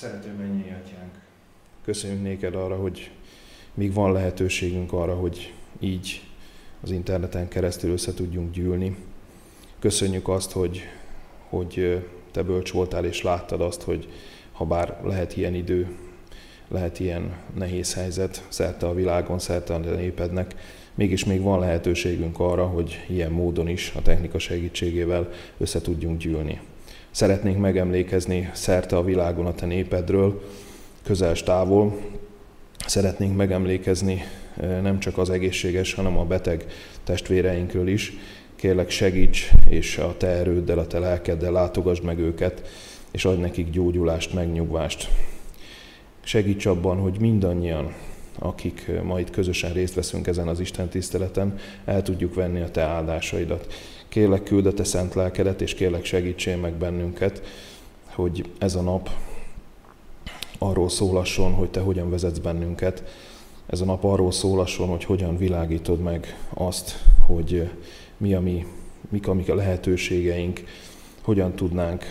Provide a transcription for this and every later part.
Szerető mennyi atyánk, köszönjük néked arra, hogy még van lehetőségünk arra, hogy így az interneten keresztül össze tudjunk gyűlni. Köszönjük azt, hogy, hogy te bölcs voltál és láttad azt, hogy ha bár lehet ilyen idő, lehet ilyen nehéz helyzet szerte a világon, szerte a népednek, mégis még van lehetőségünk arra, hogy ilyen módon is a technika segítségével össze tudjunk gyűlni. Szeretnénk megemlékezni szerte a világon a te népedről, közel távol. Szeretnénk megemlékezni nem csak az egészséges, hanem a beteg testvéreinkről is. Kérlek segíts, és a te erőddel, a te lelkeddel látogasd meg őket, és adj nekik gyógyulást, megnyugvást. Segíts abban, hogy mindannyian, akik ma itt közösen részt veszünk ezen az Isten tiszteleten, el tudjuk venni a te áldásaidat. Kérlek, küld a te szent lelkedet, és kérlek, segítsél meg bennünket, hogy ez a nap arról szólasson, hogy te hogyan vezetsz bennünket. Ez a nap arról szólasson, hogy hogyan világítod meg azt, hogy mi a mi, mik a, mik a lehetőségeink, hogyan tudnánk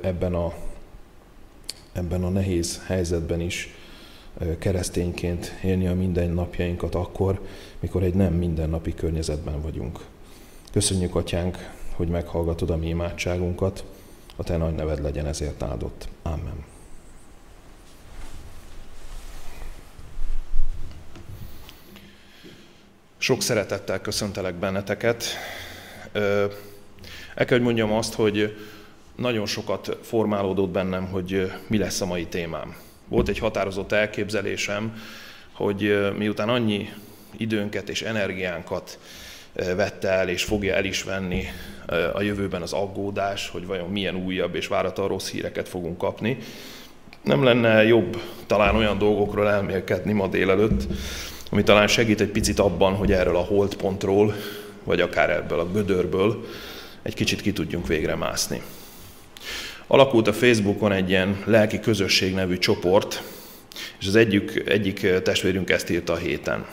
ebben a, ebben a nehéz helyzetben is keresztényként élni a mindennapjainkat akkor, mikor egy nem mindennapi környezetben vagyunk. Köszönjük, Atyánk, hogy meghallgatod a mi imádságunkat, a Te nagy neved legyen ezért áldott. Amen. Sok szeretettel köszöntelek benneteket. El kell, hogy mondjam azt, hogy nagyon sokat formálódott bennem, hogy mi lesz a mai témám. Volt egy határozott elképzelésem, hogy miután annyi időnket és energiánkat vette el, és fogja el is venni a jövőben az aggódás, hogy vajon milyen újabb és váratlan rossz híreket fogunk kapni. Nem lenne jobb talán olyan dolgokról elmélkedni ma délelőtt, ami talán segít egy picit abban, hogy erről a holdpontról, vagy akár ebből a gödörből egy kicsit ki tudjunk végre mászni. Alakult a Facebookon egy ilyen lelki közösség nevű csoport, és az egyik, egyik testvérünk ezt írta a héten.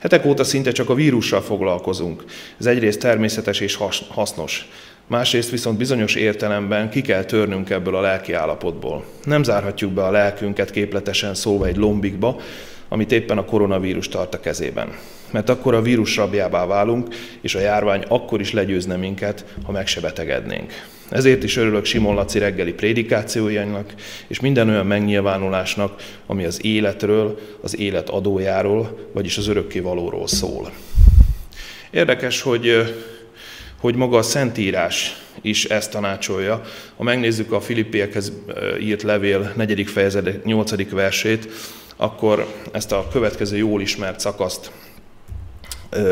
Hetek óta szinte csak a vírussal foglalkozunk. Ez egyrészt természetes és hasznos. Másrészt viszont bizonyos értelemben ki kell törnünk ebből a lelki állapotból. Nem zárhatjuk be a lelkünket képletesen szólva egy lombikba, amit éppen a koronavírus tart a kezében. Mert akkor a vírus rabjává válunk, és a járvány akkor is legyőzne minket, ha meg se betegednénk. Ezért is örülök Simon Laci reggeli prédikációjának, és minden olyan megnyilvánulásnak, ami az életről, az élet adójáról, vagyis az örökké valóról szól. Érdekes, hogy, hogy maga a Szentírás is ezt tanácsolja. Ha megnézzük a Filippiekhez írt levél 4. fejezet 8. versét, akkor ezt a következő jól ismert szakaszt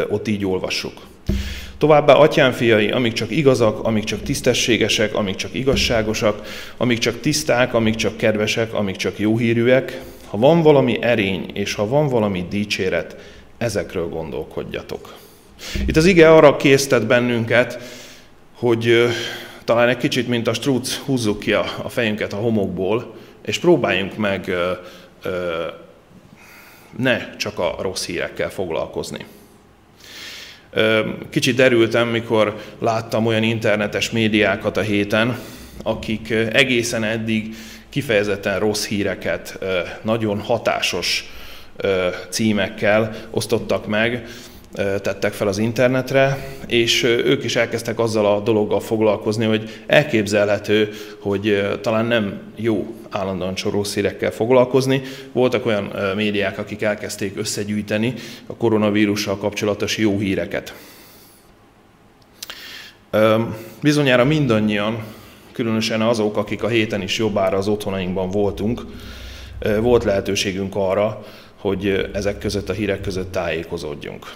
ott így olvassuk. Továbbá atyám fiai, amik csak igazak, amik csak tisztességesek, amik csak igazságosak, amik csak tiszták, amik csak kedvesek, amik csak jóhírűek, ha van valami erény, és ha van valami dicséret, ezekről gondolkodjatok. Itt az ige arra késztet bennünket, hogy talán egy kicsit, mint a strúc, húzzuk ki a, a fejünket a homokból, és próbáljunk meg ne csak a rossz hírekkel foglalkozni. Kicsit derültem, mikor láttam olyan internetes médiákat a héten, akik egészen eddig kifejezetten rossz híreket nagyon hatásos címekkel osztottak meg, tettek fel az internetre, és ők is elkezdtek azzal a dologgal foglalkozni, hogy elképzelhető, hogy talán nem jó állandóan csoró szírekkel foglalkozni. Voltak olyan médiák, akik elkezdték összegyűjteni a koronavírussal kapcsolatos jó híreket. Bizonyára mindannyian, különösen azok, akik a héten is jobbára az otthonainkban voltunk, volt lehetőségünk arra, hogy ezek között a hírek között tájékozódjunk.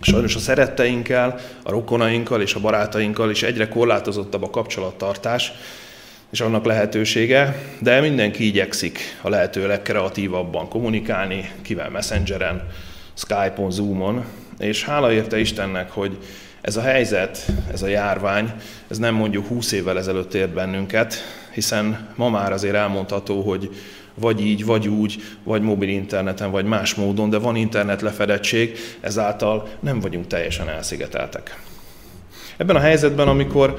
Sajnos a szeretteinkkel, a rokonainkkal és a barátainkkal is egyre korlátozottabb a kapcsolattartás, és annak lehetősége, de mindenki igyekszik a lehető legkreatívabban kommunikálni, kivel Messengeren, Skype-on, Zoom-on, és hála érte Istennek, hogy ez a helyzet, ez a járvány, ez nem mondjuk 20 évvel ezelőtt ért bennünket, hiszen ma már azért elmondható, hogy vagy így, vagy úgy, vagy mobil interneten, vagy más módon, de van internet lefedettség, ezáltal nem vagyunk teljesen elszigeteltek. Ebben a helyzetben, amikor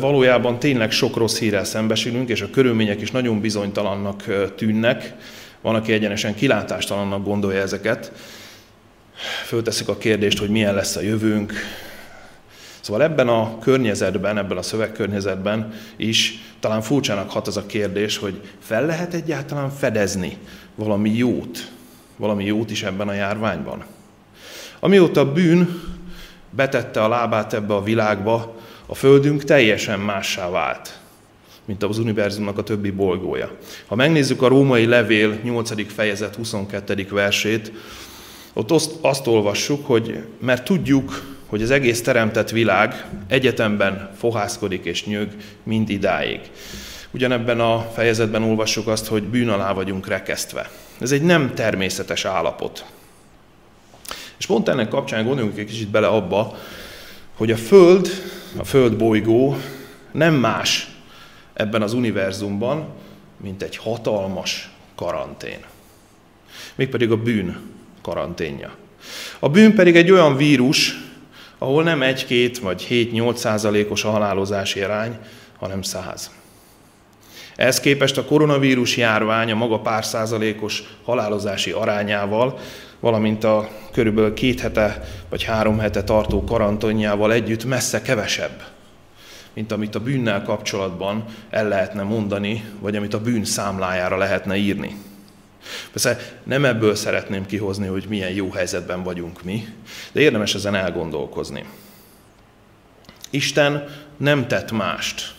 valójában tényleg sok rossz hírrel szembesülünk, és a körülmények is nagyon bizonytalannak tűnnek, van, aki egyenesen kilátástalannak gondolja ezeket, fölteszik a kérdést, hogy milyen lesz a jövőnk. Szóval ebben a környezetben, ebben a szövegkörnyezetben is talán furcsának hat az a kérdés, hogy fel lehet egyáltalán fedezni valami jót, valami jót is ebben a járványban. Amióta a bűn betette a lábát ebbe a világba, a Földünk teljesen mássá vált, mint az univerzumnak a többi bolygója. Ha megnézzük a római levél 8. fejezet 22. versét, ott azt, olvassuk, hogy mert tudjuk, hogy az egész teremtett világ egyetemben fohászkodik és nyög mind idáig. Ugyanebben a fejezetben olvassuk azt, hogy bűn alá vagyunk rekesztve. Ez egy nem természetes állapot. És pont ennek kapcsán gondoljunk egy kicsit bele abba, hogy a Föld, a Föld bolygó nem más ebben az univerzumban, mint egy hatalmas karantén. Mégpedig a bűn karanténja. A bűn pedig egy olyan vírus, ahol nem egy-két vagy 7-8 százalékos a halálozási arány, hanem száz. Ehhez képest a koronavírus járvány a maga pár százalékos halálozási arányával, valamint a körülbelül két hete vagy három hete tartó karantonjával együtt messze kevesebb, mint amit a bűnnel kapcsolatban el lehetne mondani, vagy amit a bűn számlájára lehetne írni. Persze nem ebből szeretném kihozni, hogy milyen jó helyzetben vagyunk mi, de érdemes ezen elgondolkozni. Isten nem tett mást,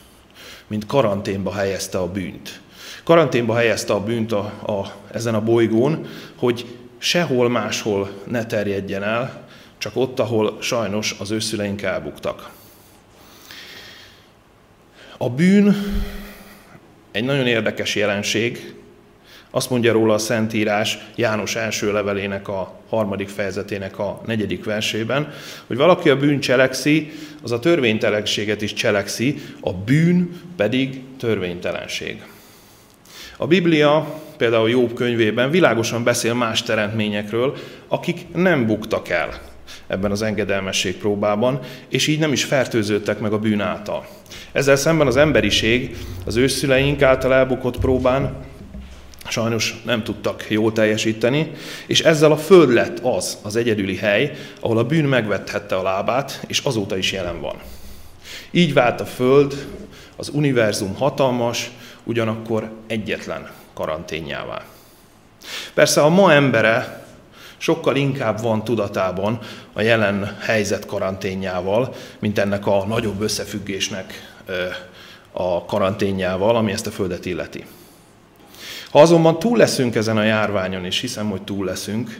mint karanténba helyezte a bűnt. Karanténba helyezte a bűnt a, a, ezen a bolygón, hogy sehol máshol ne terjedjen el, csak ott, ahol sajnos az őszüleink elbuktak. A bűn egy nagyon érdekes jelenség, azt mondja róla a Szentírás János első levelének a harmadik fejezetének a negyedik versében, hogy valaki a bűn cselekszi, az a törvénytelenséget is cselekszi, a bűn pedig törvénytelenség. A Biblia például Jobb könyvében világosan beszél más teremtményekről, akik nem buktak el ebben az engedelmesség próbában, és így nem is fertőződtek meg a bűn által. Ezzel szemben az emberiség az őszüleink által elbukott próbán sajnos nem tudtak jól teljesíteni, és ezzel a föld lett az, az egyedüli hely, ahol a bűn megvethette a lábát, és azóta is jelen van. Így vált a föld, az univerzum hatalmas, ugyanakkor egyetlen karanténjává. Persze a ma embere sokkal inkább van tudatában a jelen helyzet karanténjával, mint ennek a nagyobb összefüggésnek a karanténjával, ami ezt a Földet illeti. Ha azonban túl leszünk ezen a járványon, és hiszem, hogy túl leszünk,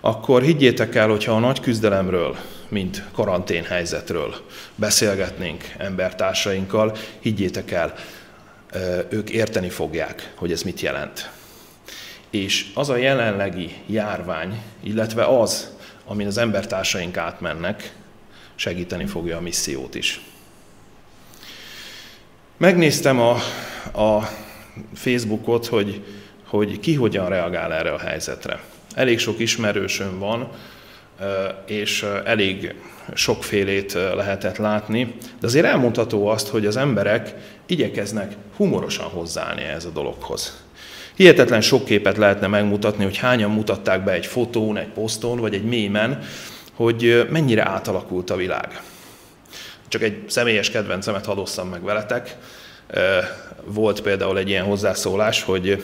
akkor higgyétek el, hogyha a nagy küzdelemről, mint karanténhelyzetről beszélgetnénk embertársainkkal, higgyétek el, ők érteni fogják, hogy ez mit jelent. És az a jelenlegi járvány, illetve az, amin az embertársaink átmennek, segíteni fogja a missziót is. Megnéztem a, a Facebookot, hogy, hogy ki hogyan reagál erre a helyzetre. Elég sok ismerősöm van, és elég sokfélét lehetett látni, de azért elmondható azt, hogy az emberek igyekeznek humorosan hozzáállni ez a dologhoz. Hihetetlen sok képet lehetne megmutatni, hogy hányan mutatták be egy fotón, egy poszton, vagy egy mémen, hogy mennyire átalakult a világ. Csak egy személyes kedvencemet hadosszam meg veletek. Volt például egy ilyen hozzászólás, hogy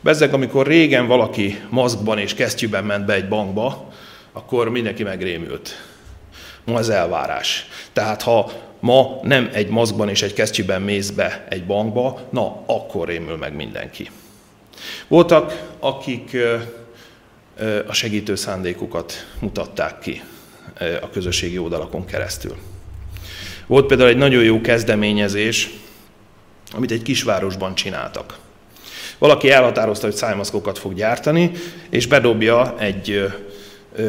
bezzeg, amikor régen valaki maszkban és kesztyűben ment be egy bankba, akkor mindenki megrémült. Ma ez elvárás. Tehát ha ma nem egy maszkban és egy kesztyűben mész be egy bankba, na, akkor rémül meg mindenki. Voltak, akik a segítő szándékukat mutatták ki a közösségi oldalakon keresztül. Volt például egy nagyon jó kezdeményezés, amit egy kisvárosban csináltak. Valaki elhatározta, hogy szájmaszkokat fog gyártani, és bedobja egy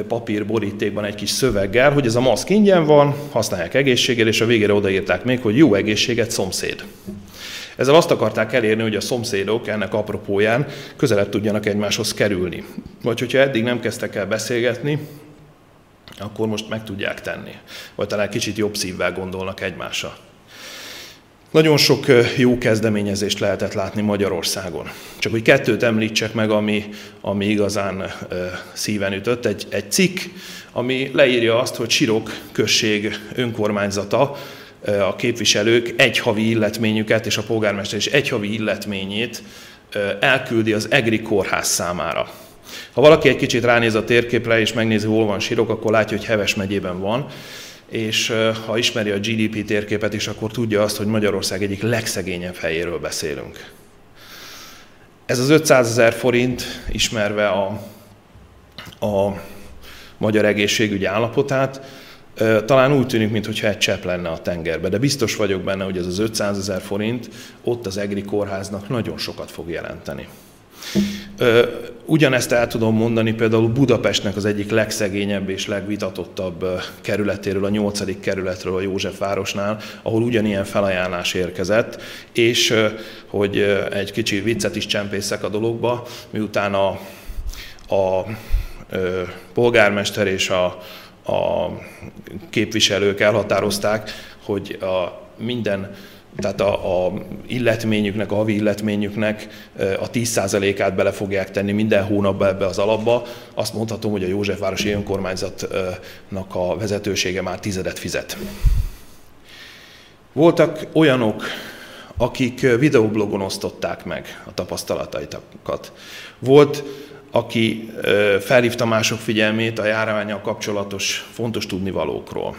papír borítékban egy kis szöveggel, hogy ez a maszk ingyen van, használják egészséggel, és a végére odaírták még, hogy jó egészséget szomszéd. Ezzel azt akarták elérni, hogy a szomszédok ennek apropóján közelebb tudjanak egymáshoz kerülni. Vagy hogyha eddig nem kezdtek el beszélgetni, akkor most meg tudják tenni. Vagy talán kicsit jobb szívvel gondolnak egymásra. Nagyon sok jó kezdeményezést lehetett látni Magyarországon. Csak hogy kettőt említsek meg, ami, ami igazán szíven ütött. Egy, egy cikk, ami leírja azt, hogy Sirok község önkormányzata, a képviselők egy havi illetményüket és a polgármester is egy havi illetményét elküldi az EGRI kórház számára. Ha valaki egy kicsit ránéz a térképre és megnézi, hol van Sirok, akkor látja, hogy Heves megyében van, és ha ismeri a GDP térképet is, akkor tudja azt, hogy Magyarország egyik legszegényebb helyéről beszélünk. Ez az 500 ezer forint, ismerve a, a magyar egészségügyi állapotát, talán úgy tűnik, mintha egy csepp lenne a tengerbe, de biztos vagyok benne, hogy ez az 500 ezer forint ott az EGRI kórháznak nagyon sokat fog jelenteni. Ugyanezt el tudom mondani például Budapestnek az egyik legszegényebb és legvitatottabb kerületéről, a 8. kerületről, a Józsefvárosnál, ahol ugyanilyen felajánlás érkezett, és hogy egy kicsi viccet is csempészek a dologba, miután a, a polgármester és a, a képviselők elhatározták, hogy a minden tehát a, a illetményüknek, a havi illetményüknek a 10%-át bele fogják tenni minden hónapban ebbe az alapba. Azt mondhatom, hogy a Józsefvárosi Önkormányzatnak a vezetősége már tizedet fizet. Voltak olyanok, akik videoblogon osztották meg a tapasztalataitokat. Volt, aki felhívta mások figyelmét a járványal kapcsolatos fontos tudnivalókról.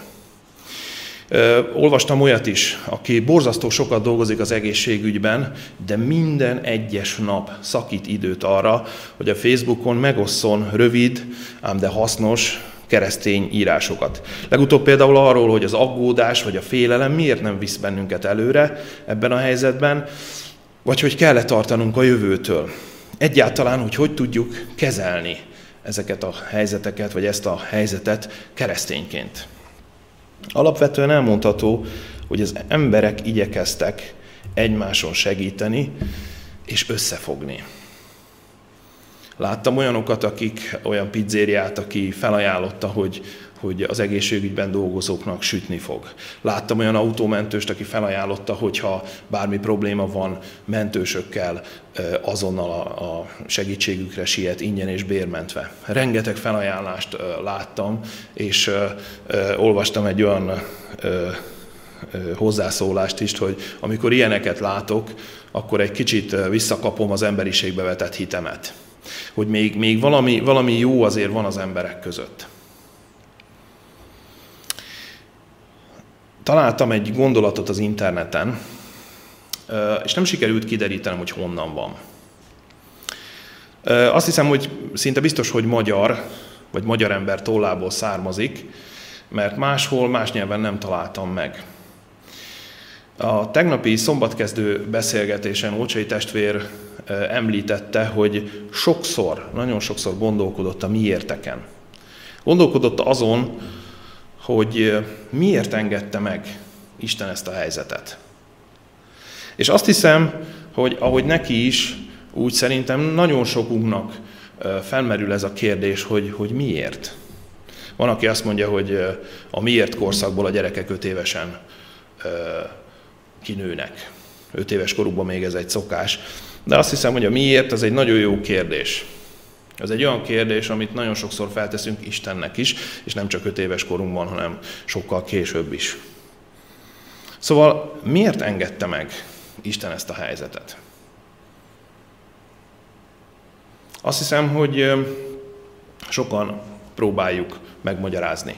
Olvastam olyat is, aki borzasztó sokat dolgozik az egészségügyben, de minden egyes nap szakít időt arra, hogy a Facebookon megosszon rövid, ám de hasznos keresztény írásokat. Legutóbb például arról, hogy az aggódás vagy a félelem miért nem visz bennünket előre ebben a helyzetben, vagy hogy kell-e tartanunk a jövőtől. Egyáltalán, hogy hogy tudjuk kezelni ezeket a helyzeteket, vagy ezt a helyzetet keresztényként. Alapvetően elmondható, hogy az emberek igyekeztek egymáson segíteni és összefogni. Láttam olyanokat, akik, olyan pizzériát, aki felajánlotta, hogy, hogy az egészségügyben dolgozóknak sütni fog. Láttam olyan autómentőst, aki felajánlotta, hogy ha bármi probléma van, mentősökkel azonnal a segítségükre siet ingyen és bérmentve. Rengeteg felajánlást láttam, és olvastam egy olyan hozzászólást is, hogy amikor ilyeneket látok, akkor egy kicsit visszakapom az emberiségbe vetett hitemet hogy még, még valami, valami jó azért van az emberek között. Találtam egy gondolatot az interneten, és nem sikerült kiderítenem, hogy honnan van. Azt hiszem, hogy szinte biztos, hogy magyar, vagy magyar ember tollából származik, mert máshol, más nyelven nem találtam meg. A tegnapi szombatkezdő beszélgetésen Ócsai testvér említette, hogy sokszor, nagyon sokszor gondolkodott a miérteken. Gondolkodott azon, hogy miért engedte meg Isten ezt a helyzetet. És azt hiszem, hogy ahogy neki is, úgy szerintem nagyon sokunknak felmerül ez a kérdés, hogy, hogy miért. Van, aki azt mondja, hogy a miért korszakból a gyerekek öt évesen kinőnek. Öt éves korukban még ez egy szokás. De azt hiszem, hogy a miért, az egy nagyon jó kérdés. Ez egy olyan kérdés, amit nagyon sokszor felteszünk Istennek is, és nem csak öt éves korunkban, hanem sokkal később is. Szóval miért engedte meg Isten ezt a helyzetet? Azt hiszem, hogy sokan próbáljuk megmagyarázni.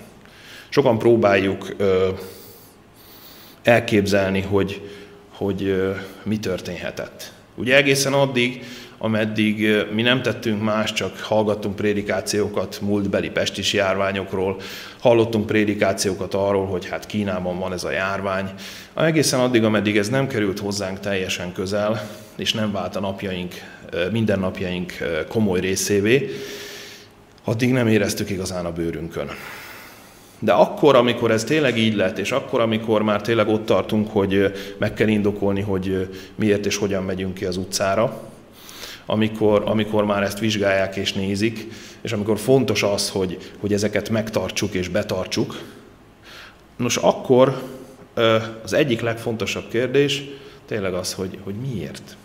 Sokan próbáljuk elképzelni, hogy, hogy mi történhetett. Ugye egészen addig, ameddig mi nem tettünk más, csak hallgattunk prédikációkat múltbeli pestis járványokról, hallottunk prédikációkat arról, hogy hát Kínában van ez a járvány. Egészen addig, ameddig ez nem került hozzánk teljesen közel, és nem vált a napjaink, mindennapjaink komoly részévé, addig nem éreztük igazán a bőrünkön. De akkor, amikor ez tényleg így lett, és akkor, amikor már tényleg ott tartunk, hogy meg kell indokolni, hogy miért és hogyan megyünk ki az utcára, amikor, amikor már ezt vizsgálják és nézik, és amikor fontos az, hogy, hogy ezeket megtartsuk és betartsuk. Nos, akkor az egyik legfontosabb kérdés tényleg az, hogy, hogy miért.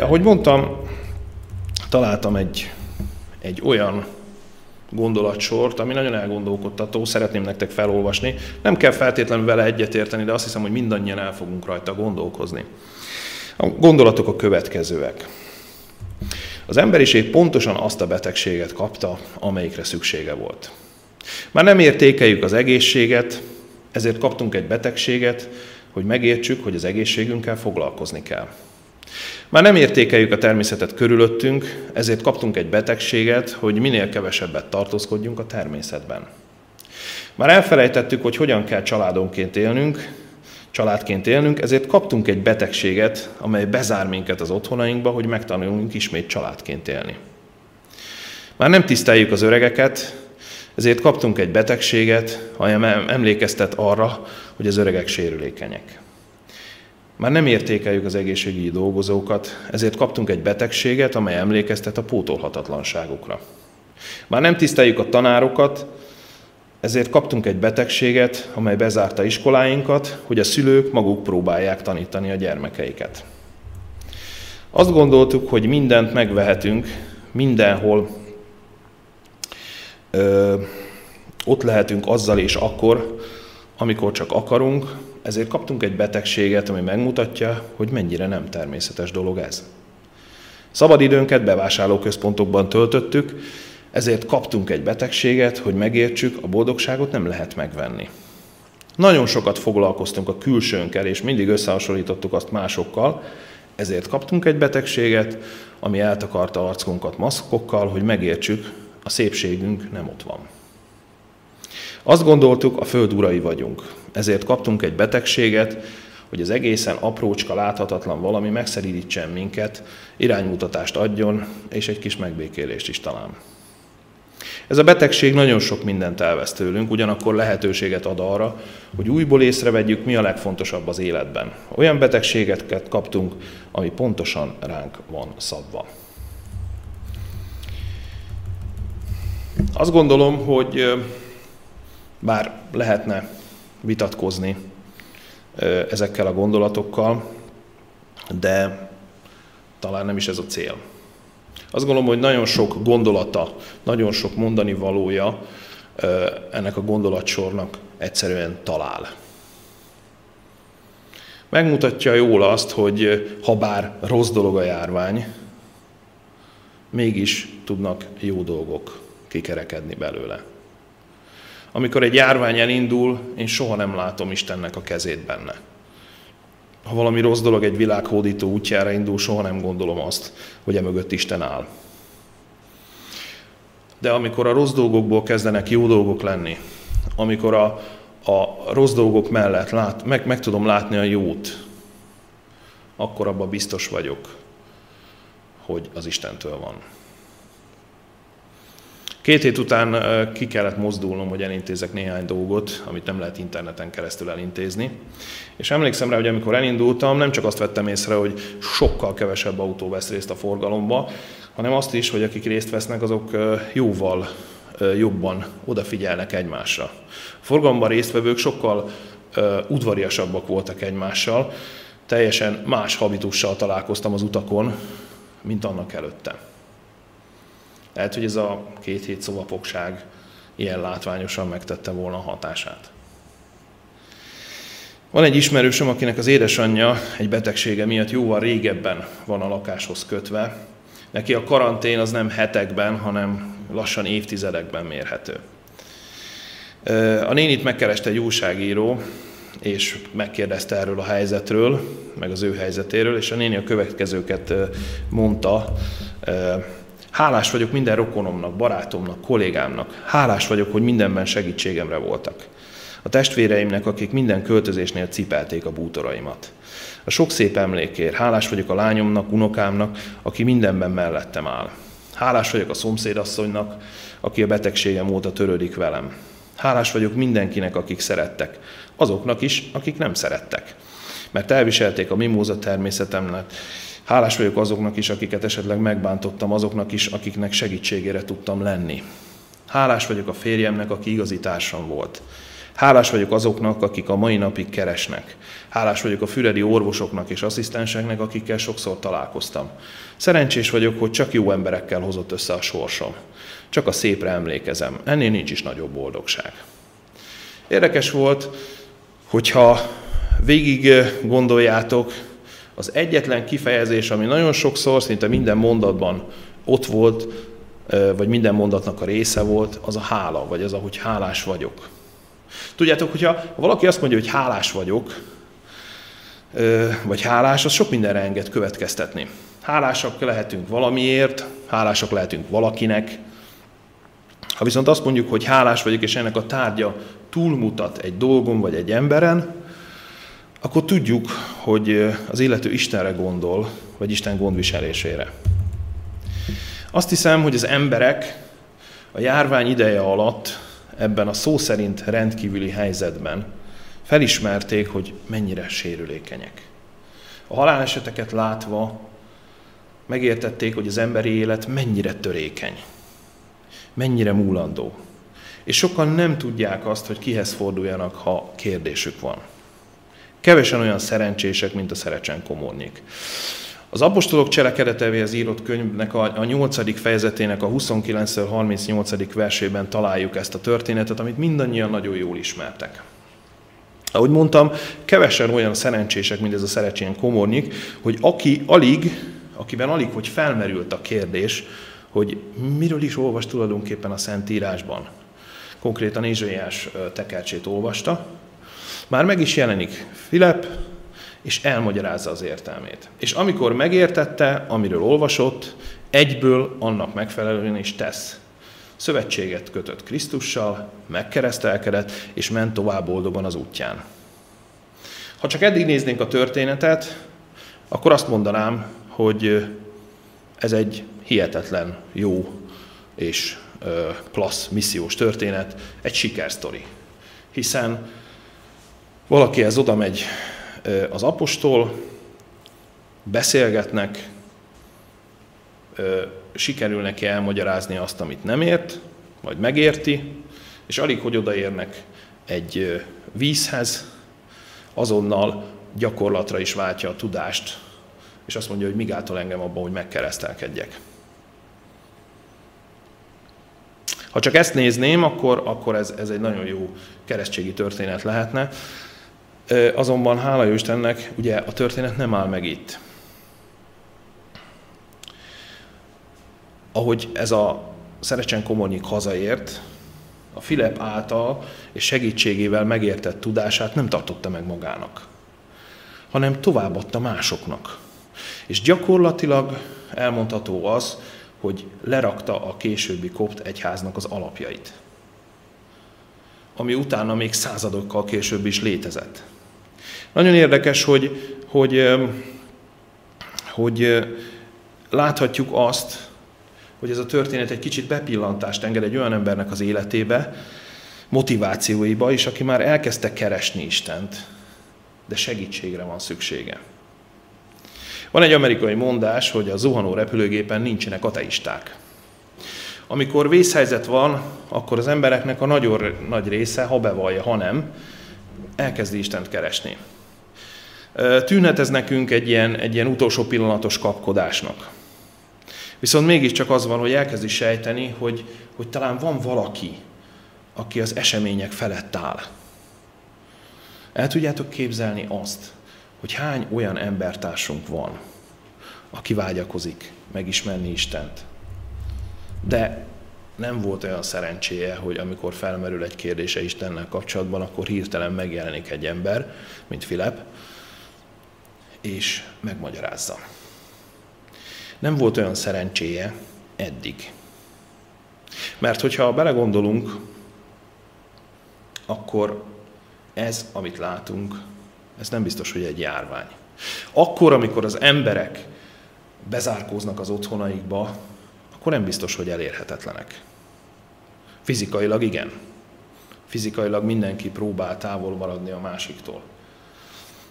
Ahogy mondtam, találtam egy, egy olyan gondolatsort, ami nagyon elgondolkodtató, szeretném nektek felolvasni. Nem kell feltétlenül vele egyetérteni, de azt hiszem, hogy mindannyian el fogunk rajta gondolkozni. A gondolatok a következőek. Az emberiség pontosan azt a betegséget kapta, amelyikre szüksége volt. Már nem értékeljük az egészséget, ezért kaptunk egy betegséget, hogy megértsük, hogy az egészségünkkel foglalkozni kell. Már nem értékeljük a természetet körülöttünk, ezért kaptunk egy betegséget, hogy minél kevesebbet tartózkodjunk a természetben. Már elfelejtettük, hogy hogyan kell családonként élnünk, családként élnünk, ezért kaptunk egy betegséget, amely bezár minket az otthonainkba, hogy megtanuljunk ismét családként élni. Már nem tiszteljük az öregeket, ezért kaptunk egy betegséget, amely emlékeztet arra, hogy az öregek sérülékenyek. Már nem értékeljük az egészségügyi dolgozókat, ezért kaptunk egy betegséget, amely emlékeztet a pótolhatatlanságukra. Már nem tiszteljük a tanárokat, ezért kaptunk egy betegséget, amely bezárta iskoláinkat, hogy a szülők maguk próbálják tanítani a gyermekeiket. Azt gondoltuk, hogy mindent megvehetünk, mindenhol ö, ott lehetünk azzal és akkor, amikor csak akarunk, ezért kaptunk egy betegséget, ami megmutatja, hogy mennyire nem természetes dolog ez. Szabadidőnket bevásárlóközpontokban töltöttük, ezért kaptunk egy betegséget, hogy megértsük, a boldogságot nem lehet megvenni. Nagyon sokat foglalkoztunk a külsőnkkel, és mindig összehasonlítottuk azt másokkal, ezért kaptunk egy betegséget, ami eltakarta arcunkat maszkokkal, hogy megértsük, a szépségünk nem ott van. Azt gondoltuk, a föld urai vagyunk. Ezért kaptunk egy betegséget, hogy az egészen aprócska, láthatatlan valami megszerítsen minket, iránymutatást adjon, és egy kis megbékélést is talán. Ez a betegség nagyon sok mindent elvesz tőlünk, ugyanakkor lehetőséget ad arra, hogy újból észrevegyük, mi a legfontosabb az életben. Olyan betegségeket kaptunk, ami pontosan ránk van szabva. Azt gondolom, hogy bár lehetne vitatkozni ezekkel a gondolatokkal, de talán nem is ez a cél. Azt gondolom, hogy nagyon sok gondolata, nagyon sok mondani valója ennek a gondolatsornak egyszerűen talál. Megmutatja jól azt, hogy ha bár rossz dolog a járvány, mégis tudnak jó dolgok kikerekedni belőle. Amikor egy járvány elindul, én soha nem látom Istennek a kezét benne. Ha valami rossz dolog egy világhódító útjára indul, soha nem gondolom azt, hogy emögött Isten áll. De amikor a rossz dolgokból kezdenek jó dolgok lenni, amikor a, a rossz dolgok mellett lát, meg, meg tudom látni a jót, akkor abban biztos vagyok, hogy az Istentől van. Két hét után ki kellett mozdulnom, hogy elintézek néhány dolgot, amit nem lehet interneten keresztül elintézni. És emlékszem rá, hogy amikor elindultam, nem csak azt vettem észre, hogy sokkal kevesebb autó vesz részt a forgalomba, hanem azt is, hogy akik részt vesznek, azok jóval jobban odafigyelnek egymásra. A forgalomban résztvevők sokkal udvariasabbak voltak egymással, teljesen más habitussal találkoztam az utakon, mint annak előtte. Lehet, hogy ez a két hét szobapokság ilyen látványosan megtette volna a hatását. Van egy ismerősöm, akinek az édesanyja egy betegsége miatt jóval régebben van a lakáshoz kötve. Neki a karantén az nem hetekben, hanem lassan évtizedekben mérhető. A nénit megkereste egy újságíró, és megkérdezte erről a helyzetről, meg az ő helyzetéről, és a néni a következőket mondta, Hálás vagyok minden rokonomnak, barátomnak, kollégámnak. Hálás vagyok, hogy mindenben segítségemre voltak. A testvéreimnek, akik minden költözésnél cipelték a bútoraimat. A sok szép emlékért. Hálás vagyok a lányomnak, unokámnak, aki mindenben mellettem áll. Hálás vagyok a szomszédasszonynak, aki a betegségem óta törődik velem. Hálás vagyok mindenkinek, akik szerettek. Azoknak is, akik nem szerettek. Mert elviselték a mimóza természetemnek, Hálás vagyok azoknak is, akiket esetleg megbántottam, azoknak is, akiknek segítségére tudtam lenni. Hálás vagyok a férjemnek, aki igazi társam volt. Hálás vagyok azoknak, akik a mai napig keresnek. Hálás vagyok a füredi orvosoknak és asszisztenseknek, akikkel sokszor találkoztam. Szerencsés vagyok, hogy csak jó emberekkel hozott össze a sorsom. Csak a szépre emlékezem. Ennél nincs is nagyobb boldogság. Érdekes volt, hogyha végig gondoljátok, az egyetlen kifejezés, ami nagyon sokszor, szinte minden mondatban ott volt, vagy minden mondatnak a része volt, az a hála, vagy az, ahogy hálás vagyok. Tudjátok, hogyha valaki azt mondja, hogy hálás vagyok, vagy hálás, az sok mindenre enged következtetni. Hálásak lehetünk valamiért, hálásak lehetünk valakinek. Ha viszont azt mondjuk, hogy hálás vagyok, és ennek a tárgya túlmutat egy dolgon vagy egy emberen, akkor tudjuk, hogy az illető Istenre gondol, vagy Isten gondviselésére. Azt hiszem, hogy az emberek a járvány ideje alatt ebben a szó szerint rendkívüli helyzetben felismerték, hogy mennyire sérülékenyek. A haláleseteket látva megértették, hogy az emberi élet mennyire törékeny, mennyire múlandó. És sokan nem tudják azt, hogy kihez forduljanak, ha kérdésük van. Kevesen olyan szerencsések, mint a Szerecsen komornyik. Az apostolok cselekedetevéhez írott könyvnek a, 8. fejezetének a 29-38. versében találjuk ezt a történetet, amit mindannyian nagyon jól ismertek. Ahogy mondtam, kevesen olyan szerencsések, mint ez a Szerecsén komornyik, hogy aki alig, akiben alig, hogy felmerült a kérdés, hogy miről is olvas tulajdonképpen a Szentírásban. Konkrétan Ézsaiás tekercsét olvasta, már meg is jelenik Filip, és elmagyarázza az értelmét. És amikor megértette, amiről olvasott, egyből annak megfelelően is tesz. Szövetséget kötött Krisztussal, megkeresztelkedett, és ment tovább boldogan az útján. Ha csak eddig néznénk a történetet, akkor azt mondanám, hogy ez egy hihetetlen jó és klassz missziós történet, egy sikersztori. Hiszen Valakihez oda megy az apostol, beszélgetnek, sikerül neki elmagyarázni azt, amit nem ért, vagy megérti, és alig, hogy odaérnek egy vízhez, azonnal gyakorlatra is váltja a tudást, és azt mondja, hogy migától engem abban, hogy megkeresztelkedjek. Ha csak ezt nézném, akkor, akkor ez, ez egy nagyon jó keresztségi történet lehetne. Azonban hála jó Istennek, ugye a történet nem áll meg itt. Ahogy ez a Szerecsen Komornyik hazaért, a Filip által és segítségével megértett tudását nem tartotta meg magának, hanem továbbadta másoknak. És gyakorlatilag elmondható az, hogy lerakta a későbbi kopt egyháznak az alapjait, ami utána még századokkal később is létezett. Nagyon érdekes, hogy, hogy, hogy láthatjuk azt, hogy ez a történet egy kicsit bepillantást enged egy olyan embernek az életébe, motivációiba is, aki már elkezdte keresni Istent, de segítségre van szüksége. Van egy amerikai mondás, hogy a zuhanó repülőgépen nincsenek ateisták. Amikor vészhelyzet van, akkor az embereknek a nagyon nagy része, ha bevallja, ha nem, elkezdi Istent keresni. Tűnhet ez nekünk egy ilyen, egy ilyen utolsó pillanatos kapkodásnak. Viszont mégiscsak az van, hogy elkezdi sejteni, hogy, hogy talán van valaki, aki az események felett áll. El tudjátok képzelni azt, hogy hány olyan embertársunk van, aki vágyakozik megismerni Istent. De nem volt olyan szerencséje, hogy amikor felmerül egy kérdése Istennel kapcsolatban, akkor hirtelen megjelenik egy ember, mint Filip, és megmagyarázza. Nem volt olyan szerencséje eddig. Mert hogyha belegondolunk, akkor ez, amit látunk, ez nem biztos, hogy egy járvány. Akkor, amikor az emberek bezárkóznak az otthonaikba, akkor nem biztos, hogy elérhetetlenek. Fizikailag igen. Fizikailag mindenki próbál távol maradni a másiktól.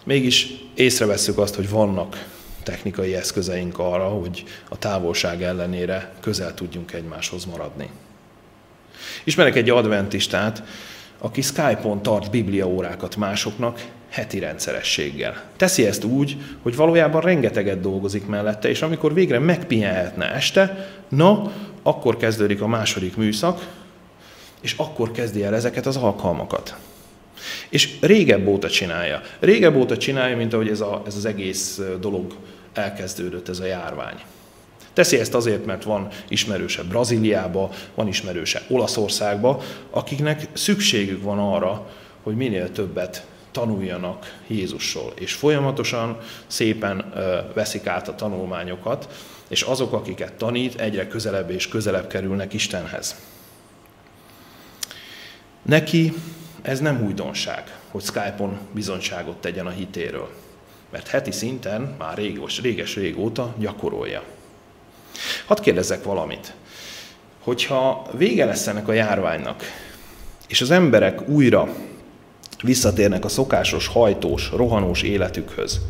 Mégis észrevesszük azt, hogy vannak technikai eszközeink arra, hogy a távolság ellenére közel tudjunk egymáshoz maradni. Ismerek egy adventistát, aki Skype-on tart bibliaórákat másoknak heti rendszerességgel. Teszi ezt úgy, hogy valójában rengeteget dolgozik mellette, és amikor végre megpihenhetne este, na, akkor kezdődik a második műszak, és akkor kezdi el ezeket az alkalmakat. És régebb óta csinálja. Régebb óta csinálja, mint ahogy ez, a, ez az egész dolog elkezdődött, ez a járvány. Teszi ezt azért, mert van ismerőse Brazíliába, van ismerőse Olaszországba, akiknek szükségük van arra, hogy minél többet tanuljanak Jézusról, és folyamatosan szépen veszik át a tanulmányokat, és azok, akiket tanít, egyre közelebb és közelebb kerülnek Istenhez. Neki ez nem újdonság, hogy Skype-on bizonyságot tegyen a hitéről, mert heti szinten már régos, réges régóta gyakorolja. Hadd kérdezzek valamit. Hogyha vége lesz ennek a járványnak, és az emberek újra visszatérnek a szokásos, hajtós, rohanós életükhöz,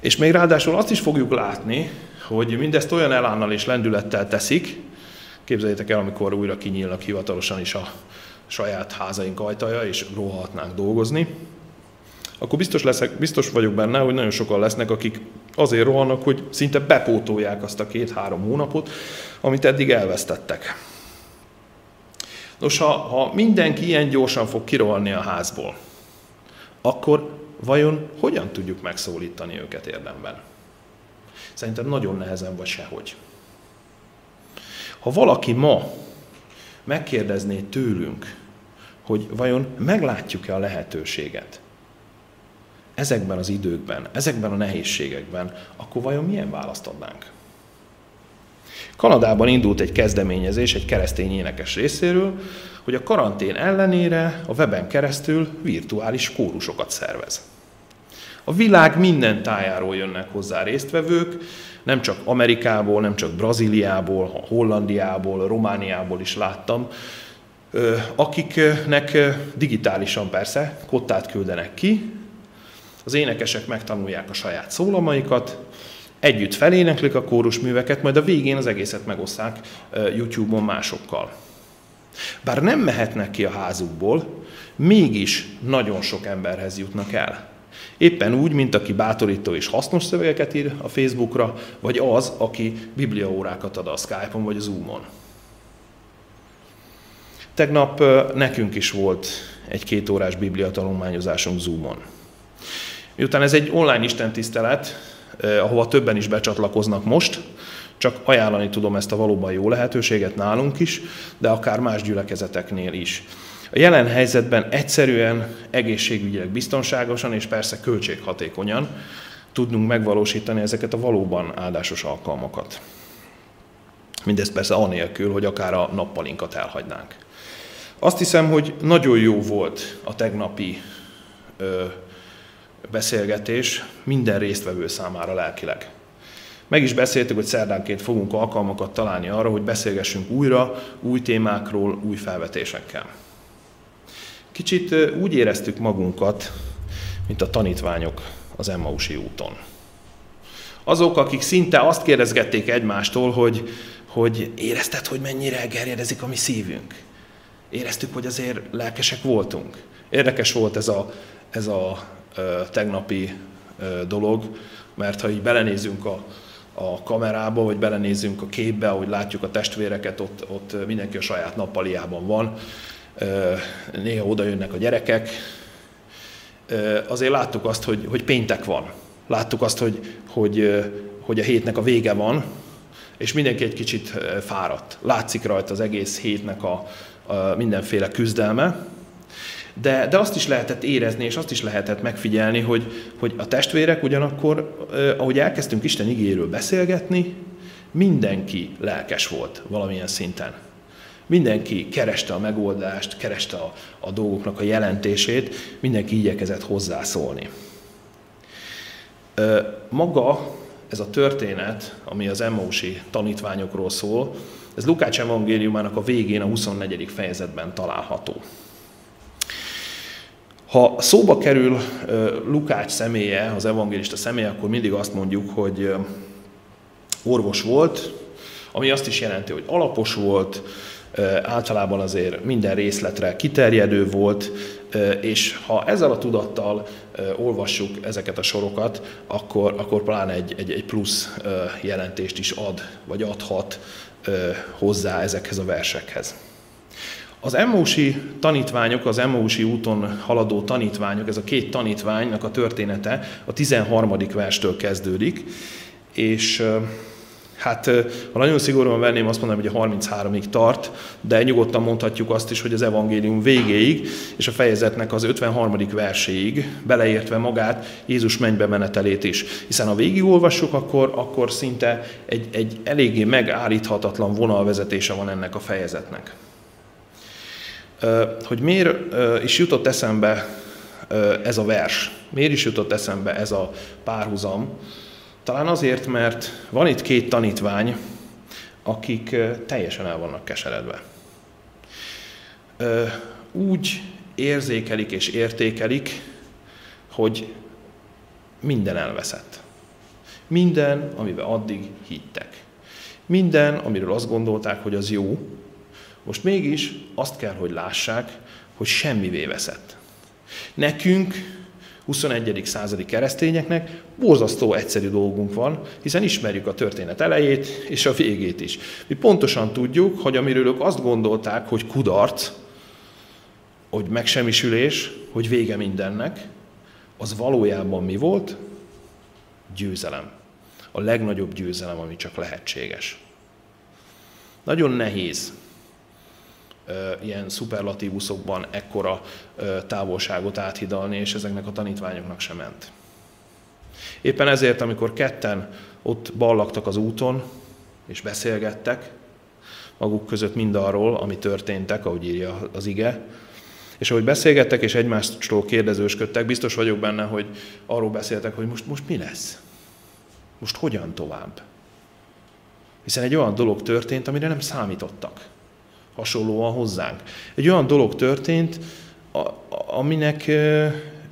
és még ráadásul azt is fogjuk látni, hogy mindezt olyan elánnal és lendülettel teszik, képzeljétek el, amikor újra kinyílnak hivatalosan is a saját házaink ajtaja, és rohatnánk dolgozni, akkor biztos, leszek, biztos vagyok benne, hogy nagyon sokan lesznek, akik azért rohannak, hogy szinte bepótolják azt a két-három hónapot, amit eddig elvesztettek. Nos, ha, ha mindenki ilyen gyorsan fog kirohanni a házból, akkor vajon hogyan tudjuk megszólítani őket érdemben? Szerintem nagyon nehezen vagy sehogy. Ha valaki ma megkérdezné tőlünk, hogy vajon meglátjuk-e a lehetőséget ezekben az időkben, ezekben a nehézségekben, akkor vajon milyen választ adnánk? Kanadában indult egy kezdeményezés egy keresztény énekes részéről, hogy a karantén ellenére a weben keresztül virtuális kórusokat szervez. A világ minden tájáról jönnek hozzá résztvevők, nem csak Amerikából, nem csak Brazíliából, Hollandiából, Romániából is láttam, akiknek digitálisan persze kottát küldenek ki, az énekesek megtanulják a saját szólamaikat, együtt feléneklik a kórusműveket, majd a végén az egészet megosszák YouTube-on másokkal. Bár nem mehetnek ki a házukból, mégis nagyon sok emberhez jutnak el. Éppen úgy, mint aki bátorító és hasznos szövegeket ír a Facebookra, vagy az, aki bibliaórákat ad a Skype-on vagy a Zoom-on. Tegnap nekünk is volt egy két órás biblia tanulmányozásunk Zoom-on. Miután ez egy online istentisztelet, ahova többen is becsatlakoznak most, csak ajánlani tudom ezt a valóban jó lehetőséget nálunk is, de akár más gyülekezeteknél is. A jelen helyzetben egyszerűen, egészségügyileg biztonságosan és persze költséghatékonyan tudnunk megvalósítani ezeket a valóban áldásos alkalmakat. Mindezt persze anélkül, hogy akár a nappalinkat elhagynánk. Azt hiszem, hogy nagyon jó volt a tegnapi ö, beszélgetés minden résztvevő számára lelkileg. Meg is beszéltük, hogy szerdánként fogunk alkalmakat találni arra, hogy beszélgessünk újra, új témákról, új felvetésekkel. Kicsit úgy éreztük magunkat, mint a tanítványok az Emmausi úton. Azok, akik szinte azt kérdezgették egymástól, hogy, hogy érezted, hogy mennyire gerjedezik a mi szívünk. Éreztük, hogy azért lelkesek voltunk. Érdekes volt ez a, ez a tegnapi dolog, mert ha így belenézünk a, a kamerába, vagy belenézünk a képbe, ahogy látjuk a testvéreket, ott, ott mindenki a saját nappaliában van, néha oda jönnek a gyerekek, azért láttuk azt, hogy, hogy péntek van. Láttuk azt, hogy, hogy, hogy a hétnek a vége van, és mindenki egy kicsit fáradt. Látszik rajta az egész hétnek a, a mindenféle küzdelme, de, de azt is lehetett érezni, és azt is lehetett megfigyelni, hogy, hogy a testvérek ugyanakkor, ahogy elkezdtünk Isten igéről beszélgetni, mindenki lelkes volt valamilyen szinten. Mindenki kereste a megoldást, kereste a, a dolgoknak a jelentését, mindenki igyekezett hozzászólni. Maga ez a történet, ami az Emmausi tanítványokról szól, ez Lukács evangéliumának a végén, a 24. fejezetben található. Ha szóba kerül Lukács személye, az evangélista személye, akkor mindig azt mondjuk, hogy orvos volt, ami azt is jelenti, hogy alapos volt, általában azért minden részletre kiterjedő volt, és ha ezzel a tudattal olvassuk ezeket a sorokat, akkor, akkor pláne egy, egy, egy plusz jelentést is ad, vagy adhat hozzá ezekhez a versekhez. Az Emmósi tanítványok, az Emmósi úton haladó tanítványok, ez a két tanítványnak a története a 13. verstől kezdődik, és Hát, ha nagyon szigorúan venném, azt mondanám, hogy a 33-ig tart, de nyugodtan mondhatjuk azt is, hogy az evangélium végéig, és a fejezetnek az 53. verséig, beleértve magát Jézus mennybe menetelét is. Hiszen ha végigolvassuk, akkor, akkor szinte egy, egy eléggé megállíthatatlan vonalvezetése van ennek a fejezetnek. Hogy miért is jutott eszembe ez a vers? Miért is jutott eszembe ez a párhuzam? Talán azért, mert van itt két tanítvány, akik teljesen el vannak keseredve. Úgy érzékelik és értékelik, hogy minden elveszett. Minden, amiben addig hittek. Minden, amiről azt gondolták, hogy az jó, most mégis azt kell, hogy lássák, hogy semmivé veszett. Nekünk 21. századi keresztényeknek borzasztó egyszerű dolgunk van, hiszen ismerjük a történet elejét és a végét is. Mi pontosan tudjuk, hogy amiről ők azt gondolták, hogy kudarc, hogy megsemmisülés, hogy vége mindennek, az valójában mi volt? Győzelem. A legnagyobb győzelem, ami csak lehetséges. Nagyon nehéz ilyen szuperlatívuszokban ekkora távolságot áthidalni, és ezeknek a tanítványoknak sem ment. Éppen ezért, amikor ketten ott ballagtak az úton, és beszélgettek maguk között mindarról, ami történtek, ahogy írja az ige, és ahogy beszélgettek és egymástól kérdezősködtek, biztos vagyok benne, hogy arról beszéltek, hogy most, most mi lesz? Most hogyan tovább? Hiszen egy olyan dolog történt, amire nem számítottak hasonlóan hozzánk. Egy olyan dolog történt, aminek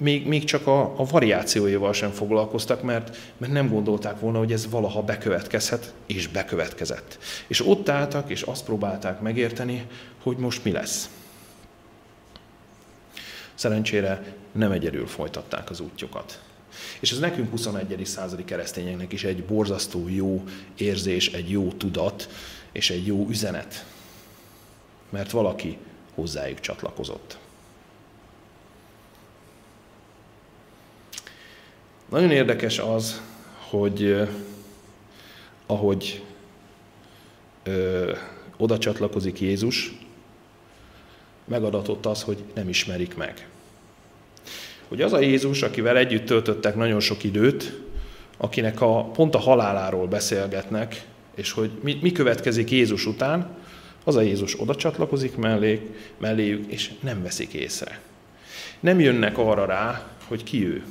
még, még csak a, a variációival sem foglalkoztak, mert, mert nem gondolták volna, hogy ez valaha bekövetkezhet, és bekövetkezett. És ott álltak, és azt próbálták megérteni, hogy most mi lesz. Szerencsére nem egyedül folytatták az útjukat. És ez nekünk 21. századi keresztényeknek is egy borzasztó jó érzés, egy jó tudat és egy jó üzenet mert valaki hozzájuk csatlakozott. Nagyon érdekes az, hogy ahogy ö, oda csatlakozik Jézus, megadatott az, hogy nem ismerik meg. Hogy az a Jézus, akivel együtt töltöttek nagyon sok időt, akinek a, pont a haláláról beszélgetnek, és hogy mi, mi következik Jézus után, az a Jézus oda csatlakozik mellé, melléjük, és nem veszik észre. Nem jönnek arra rá, hogy ki ő.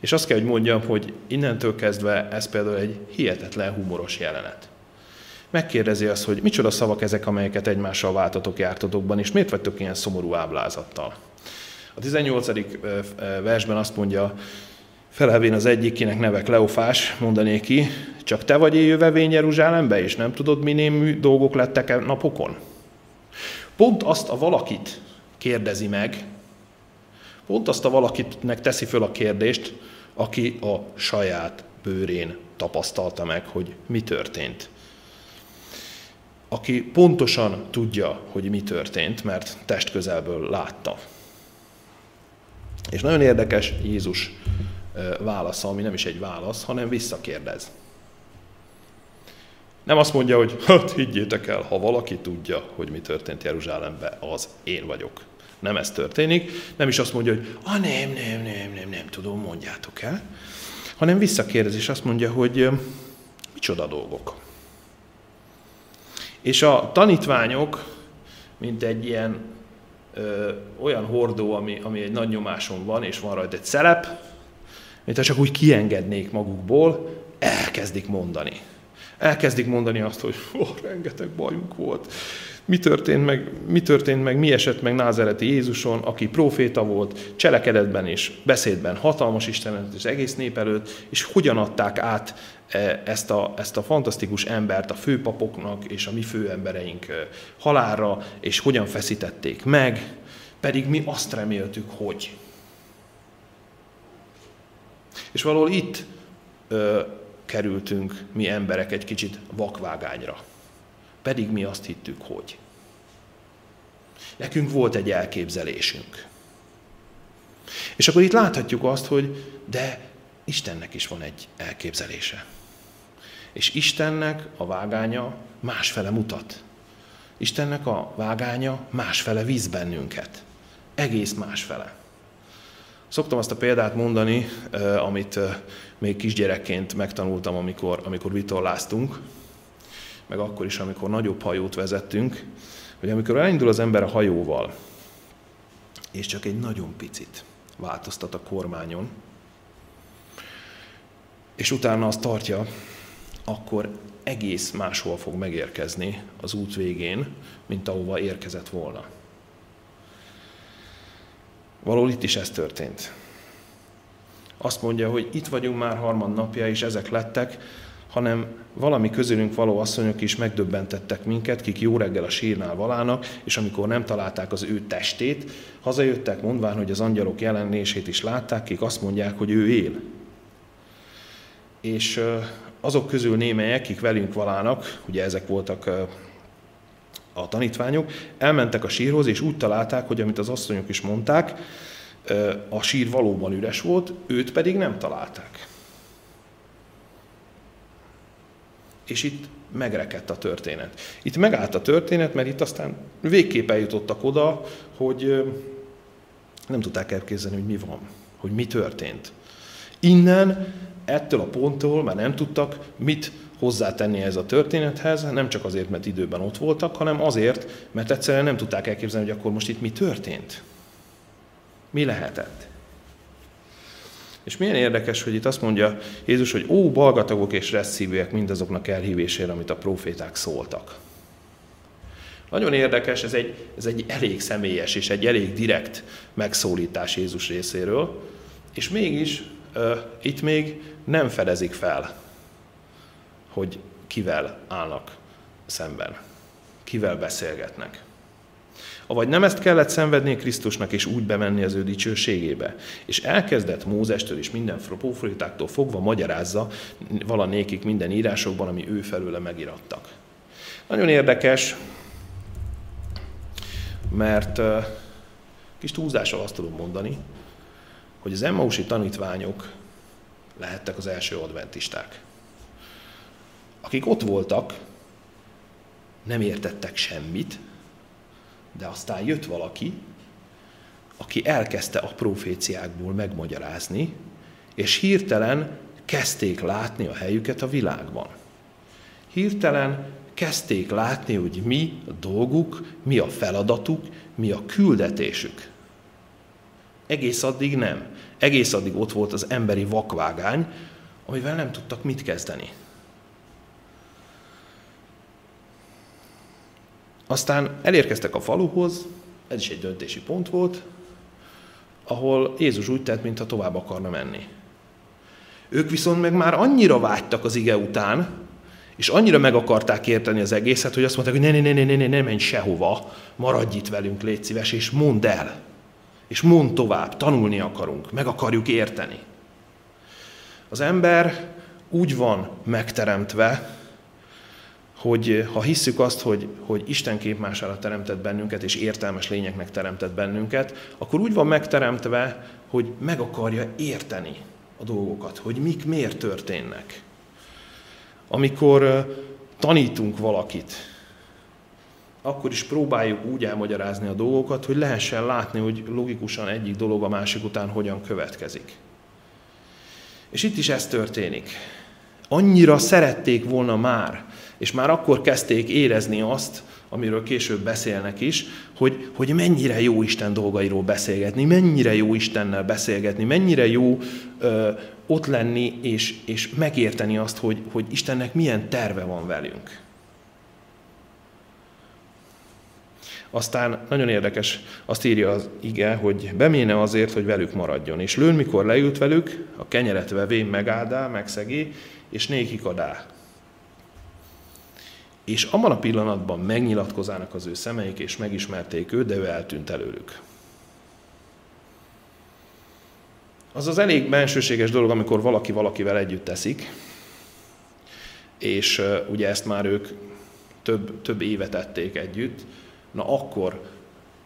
És azt kell, hogy mondjam, hogy innentől kezdve ez például egy hihetetlen humoros jelenet. Megkérdezi azt, hogy micsoda szavak ezek, amelyeket egymással váltatok jártatokban, és miért vagytok ilyen szomorú áblázattal. A 18. versben azt mondja, Felelvén az egyik, kinek neve Kleofás, mondanék ki, csak te vagy éljövevény Jeruzsálembe, és nem tudod, mi némű dolgok lettek e napokon? Pont azt a valakit kérdezi meg, pont azt a valakitnek teszi föl a kérdést, aki a saját bőrén tapasztalta meg, hogy mi történt. Aki pontosan tudja, hogy mi történt, mert test közelből látta. És nagyon érdekes Jézus válasza, ami nem is egy válasz, hanem visszakérdez. Nem azt mondja, hogy hát higgyétek el, ha valaki tudja, hogy mi történt Jeruzsálembe, az én vagyok. Nem ez történik. Nem is azt mondja, hogy ah, nem, nem, nem, nem, nem tudom, mondjátok el. Hanem visszakérdez, és azt mondja, hogy micsoda dolgok. És a tanítványok, mint egy ilyen ö, olyan hordó, ami, ami egy nagy nyomáson van, és van rajta egy szelep, mint csak úgy kiengednék magukból, elkezdik mondani. Elkezdik mondani azt, hogy oh, rengeteg bajunk volt, Mi történt meg, mi történt meg, mi esett meg Názereti Jézuson, aki proféta volt, cselekedetben és beszédben hatalmas Istenet az egész nép előtt, és hogyan adták át e, ezt a, ezt a fantasztikus embert a főpapoknak és a mi főembereink e, halálra, és hogyan feszítették meg, pedig mi azt reméltük, hogy. És valahol itt ö, kerültünk mi emberek egy kicsit vakvágányra. Pedig mi azt hittük, hogy. Nekünk volt egy elképzelésünk. És akkor itt láthatjuk azt, hogy de Istennek is van egy elképzelése. És Istennek a vágánya másfele mutat. Istennek a vágánya másfele víz bennünket. Egész másfele. Szoktam azt a példát mondani, eh, amit eh, még kisgyerekként megtanultam, amikor, amikor vitorláztunk, meg akkor is, amikor nagyobb hajót vezettünk, hogy amikor elindul az ember a hajóval, és csak egy nagyon picit változtat a kormányon, és utána azt tartja, akkor egész máshol fog megérkezni az út végén, mint ahova érkezett volna. Valahol itt is ez történt. Azt mondja, hogy itt vagyunk már harmad napja, és ezek lettek, hanem valami közülünk való asszonyok is megdöbbentettek minket, kik jó reggel a sírnál valának, és amikor nem találták az ő testét, hazajöttek mondván, hogy az angyalok jelenését is látták, kik azt mondják, hogy ő él. És azok közül némelyek, kik velünk valának, ugye ezek voltak a tanítványok, elmentek a sírhoz, és úgy találták, hogy amit az asszonyok is mondták, a sír valóban üres volt, őt pedig nem találták. És itt megrekedt a történet. Itt megállt a történet, mert itt aztán végképp eljutottak oda, hogy nem tudták elképzelni, hogy mi van, hogy mi történt. Innen, ettől a ponttól már nem tudtak mit hozzátenni ez a történethez, nem csak azért, mert időben ott voltak, hanem azért, mert egyszerűen nem tudták elképzelni, hogy akkor most itt mi történt. Mi lehetett? És milyen érdekes, hogy itt azt mondja Jézus, hogy ó, balgatagok és resszívűek mindazoknak elhívésére, amit a proféták szóltak. Nagyon érdekes, ez egy, ez egy elég személyes és egy elég direkt megszólítás Jézus részéről, és mégis uh, itt még nem fedezik fel, hogy kivel állnak szemben, kivel beszélgetnek. Avagy nem ezt kellett szenvedni Krisztusnak, és úgy bemenni az ő dicsőségébe. És elkezdett Mózestől és minden profétáktól fogva magyarázza valanékik minden írásokban, ami ő felőle megirattak. Nagyon érdekes, mert kis túlzással azt tudom mondani, hogy az Emmausi tanítványok lehettek az első adventisták. Akik ott voltak, nem értettek semmit, de aztán jött valaki, aki elkezdte a proféciákból megmagyarázni, és hirtelen kezdték látni a helyüket a világban. Hirtelen kezdték látni, hogy mi a dolguk, mi a feladatuk, mi a küldetésük. Egész addig nem. Egész addig ott volt az emberi vakvágány, amivel nem tudtak mit kezdeni. Aztán elérkeztek a faluhoz, ez is egy döntési pont volt, ahol Jézus úgy tett, mintha tovább akarna menni. Ők viszont meg már annyira vágytak az ige után, és annyira meg akarták érteni az egészet, hogy azt mondták, hogy ne, ne, ne, ne, ne, ne menj sehova, maradj itt velünk, légy szíves, és mondd el. És mondd tovább, tanulni akarunk, meg akarjuk érteni. Az ember úgy van megteremtve, hogy eh, ha hisszük azt, hogy, hogy Isten képmására teremtett bennünket, és értelmes lényeknek teremtett bennünket, akkor úgy van megteremtve, hogy meg akarja érteni a dolgokat, hogy mik miért történnek. Amikor eh, tanítunk valakit, akkor is próbáljuk úgy elmagyarázni a dolgokat, hogy lehessen látni, hogy logikusan egyik dolog a másik után hogyan következik. És itt is ez történik. Annyira szerették volna már, és már akkor kezdték érezni azt, amiről később beszélnek is, hogy, hogy mennyire jó Isten dolgairól beszélgetni, mennyire jó Istennel beszélgetni, mennyire jó ö, ott lenni és, és megérteni azt, hogy, hogy Istennek milyen terve van velünk. Aztán nagyon érdekes, azt írja az ige, hogy beméne azért, hogy velük maradjon. És lőn, mikor leült velük, a kenyeret vevén megáldá, megszegi, és nékik adá. És abban a pillanatban megnyilatkozának az ő szemeik, és megismerték őt, de ő eltűnt előlük. Az az elég bensőséges dolog, amikor valaki valakivel együtt teszik, és ugye ezt már ők több, több évet tették együtt, na akkor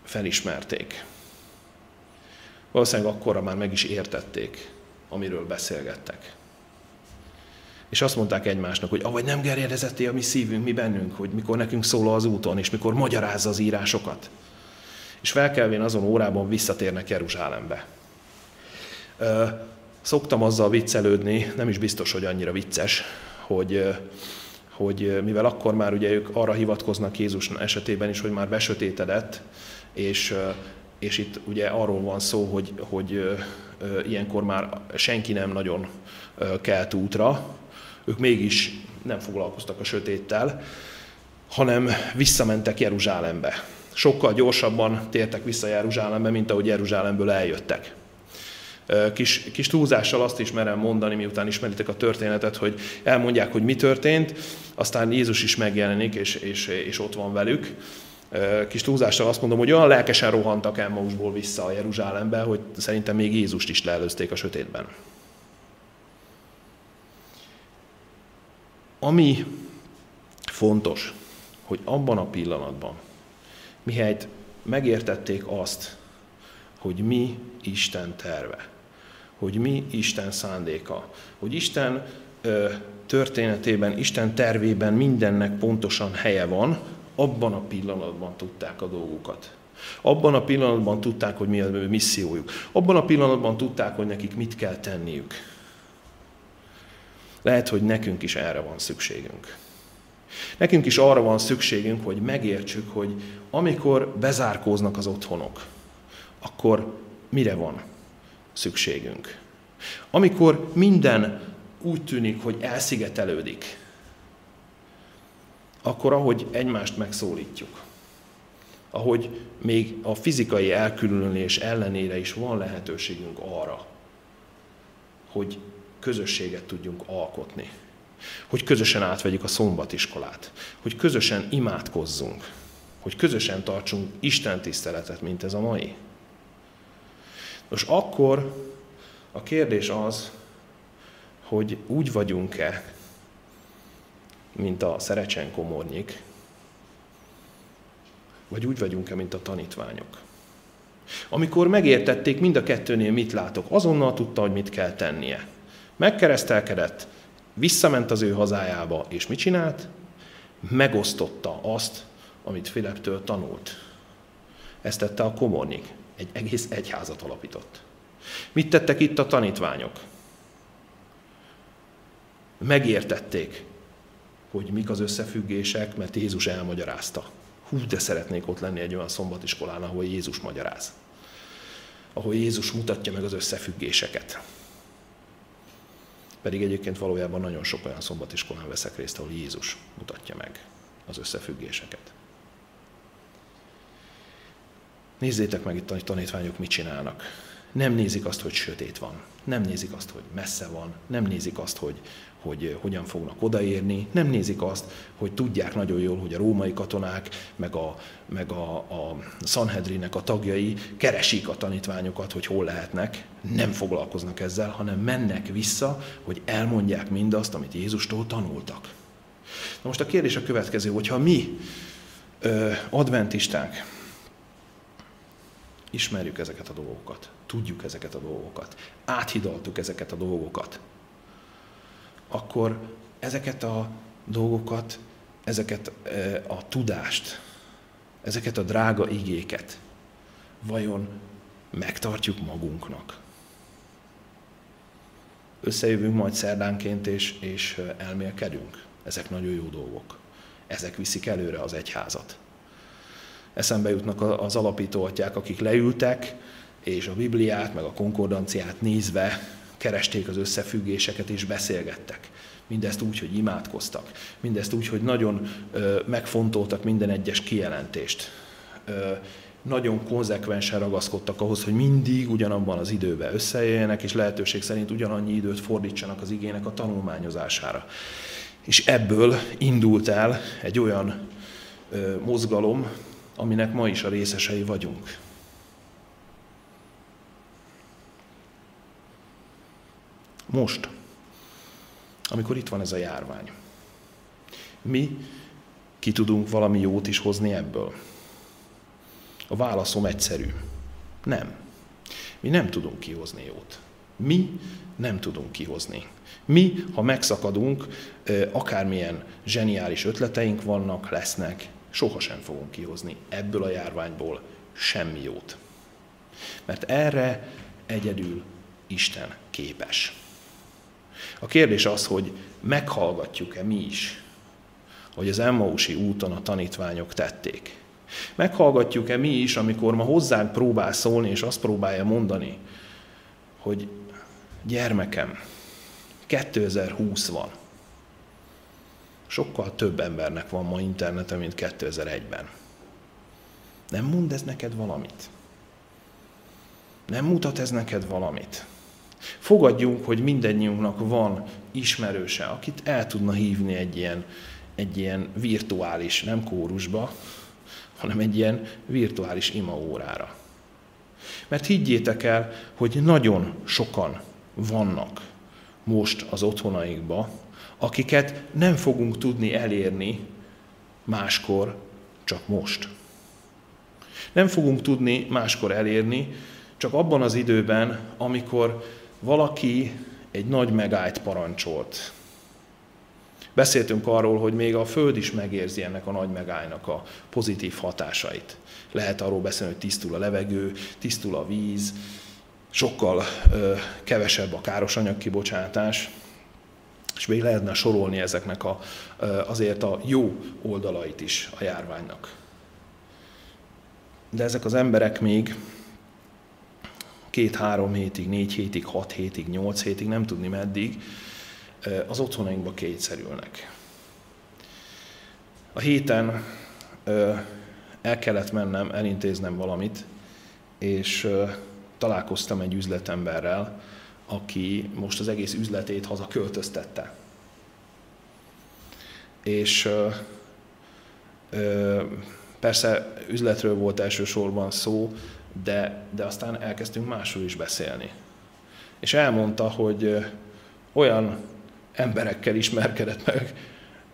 felismerték. Valószínűleg akkorra már meg is értették, amiről beszélgettek. És azt mondták egymásnak, hogy avagy nem gerjedezett a mi szívünk, mi bennünk, hogy mikor nekünk szól az úton, és mikor magyarázza az írásokat. És felkelvén azon órában visszatérnek Jeruzsálembe. Szoktam azzal viccelődni, nem is biztos, hogy annyira vicces, hogy, hogy mivel akkor már ugye ők arra hivatkoznak Jézus esetében is, hogy már besötétedett, és, és itt ugye arról van szó, hogy, hogy ilyenkor már senki nem nagyon kelt útra, ők mégis nem foglalkoztak a sötéttel, hanem visszamentek Jeruzsálembe. Sokkal gyorsabban tértek vissza Jeruzsálembe, mint ahogy Jeruzsálemből eljöttek. Kis, kis túlzással azt is merem mondani, miután ismeritek a történetet, hogy elmondják, hogy mi történt, aztán Jézus is megjelenik, és, és, és ott van velük. Kis túlzással azt mondom, hogy olyan lelkesen rohantak Emmausból vissza a Jeruzsálembe, hogy szerintem még Jézust is leelőzték a sötétben. Ami fontos, hogy abban a pillanatban, mihelyt megértették azt, hogy mi Isten terve, hogy mi Isten szándéka, hogy Isten ö, történetében, Isten tervében mindennek pontosan helye van, abban a pillanatban tudták a dolgukat. Abban a pillanatban tudták, hogy mi a missziójuk. Abban a pillanatban tudták, hogy nekik mit kell tenniük. Lehet, hogy nekünk is erre van szükségünk. Nekünk is arra van szükségünk, hogy megértsük, hogy amikor bezárkóznak az otthonok, akkor mire van szükségünk. Amikor minden úgy tűnik, hogy elszigetelődik, akkor ahogy egymást megszólítjuk, ahogy még a fizikai elkülönülés ellenére is van lehetőségünk arra, hogy közösséget tudjunk alkotni, hogy közösen átvegyük a szombatiskolát, hogy közösen imádkozzunk, hogy közösen tartsunk Isten tiszteletet, mint ez a mai. Most akkor a kérdés az, hogy úgy vagyunk-e, mint a szerecsen komornyik, vagy úgy vagyunk-e, mint a tanítványok. Amikor megértették mind a kettőnél, mit látok, azonnal tudta, hogy mit kell tennie. Megkeresztelkedett, visszament az ő hazájába, és mit csinált? Megosztotta azt, amit Fileptől tanult. Ezt tette a komornyik. Egy egész egyházat alapított. Mit tettek itt a tanítványok? Megértették, hogy mik az összefüggések, mert Jézus elmagyarázta. Hú, de szeretnék ott lenni egy olyan szombatiskolán, ahol Jézus magyaráz. Ahol Jézus mutatja meg az összefüggéseket. Pedig egyébként valójában nagyon sok olyan szombatiskolán veszek részt, ahol Jézus mutatja meg az összefüggéseket. Nézzétek meg itt a tanítványok mit csinálnak. Nem nézik azt, hogy sötét van. Nem nézik azt, hogy messze van. Nem nézik azt, hogy, hogy hogyan fognak odaérni. Nem nézik azt, hogy tudják nagyon jól, hogy a római katonák, meg a, meg a, a Sanhedrinnek a tagjai keresik a tanítványokat, hogy hol lehetnek. Nem foglalkoznak ezzel, hanem mennek vissza, hogy elmondják mindazt, amit Jézustól tanultak. Na most a kérdés a következő, hogyha mi ö, adventisták ismerjük ezeket a dolgokat, tudjuk ezeket a dolgokat, áthidaltuk ezeket a dolgokat, akkor ezeket a dolgokat, ezeket e, a tudást, ezeket a drága igéket vajon megtartjuk magunknak? Összejövünk majd szerdánként, és, és elmélkedünk. Ezek nagyon jó dolgok. Ezek viszik előre az egyházat. Eszembe jutnak az alapító akik leültek, és a Bibliát, meg a konkordanciát nézve keresték az összefüggéseket és beszélgettek. Mindezt úgy, hogy imádkoztak. Mindezt úgy, hogy nagyon megfontoltak minden egyes kijelentést. nagyon konzekvensen ragaszkodtak ahhoz, hogy mindig ugyanabban az időben összejöjjenek, és lehetőség szerint ugyanannyi időt fordítsanak az igének a tanulmányozására. És ebből indult el egy olyan ö, mozgalom, aminek ma is a részesei vagyunk. Most, amikor itt van ez a járvány, mi ki tudunk valami jót is hozni ebből? A válaszom egyszerű. Nem. Mi nem tudunk kihozni jót. Mi nem tudunk kihozni. Mi, ha megszakadunk, akármilyen zseniális ötleteink vannak, lesznek, sohasem fogunk kihozni ebből a járványból semmi jót. Mert erre egyedül Isten képes. A kérdés az, hogy meghallgatjuk-e mi is, hogy az Emmausi úton a tanítványok tették. Meghallgatjuk-e mi is, amikor ma hozzánk próbál szólni, és azt próbálja mondani, hogy gyermekem, 2020 van. Sokkal több embernek van ma interneten, mint 2001-ben. Nem mond ez neked valamit? Nem mutat ez neked valamit? Fogadjunk, hogy mindennyiunknak van ismerőse, akit el tudna hívni egy ilyen, egy ilyen virtuális, nem kórusba, hanem egy ilyen virtuális imaórára. Mert higgyétek el, hogy nagyon sokan vannak most az otthonaikba, akiket nem fogunk tudni elérni máskor, csak most. Nem fogunk tudni máskor elérni, csak abban az időben, amikor valaki egy nagy megállt parancsolt. Beszéltünk arról, hogy még a Föld is megérzi ennek a nagy megállnak a pozitív hatásait. Lehet arról beszélni, hogy tisztul a levegő, tisztul a víz, sokkal ö, kevesebb a káros anyagkibocsátás, és még lehetne sorolni ezeknek a, azért a jó oldalait is a járványnak. De ezek az emberek még két-három hétig, négy hétig, hat hétig, nyolc hétig, nem tudni meddig, az otthonainkba kényszerülnek. A héten el kellett mennem, elintéznem valamit, és találkoztam egy üzletemberrel, aki most az egész üzletét haza költöztette. És persze üzletről volt elsősorban szó, de, de aztán elkezdtünk másról is beszélni. És elmondta, hogy olyan emberekkel ismerkedett meg,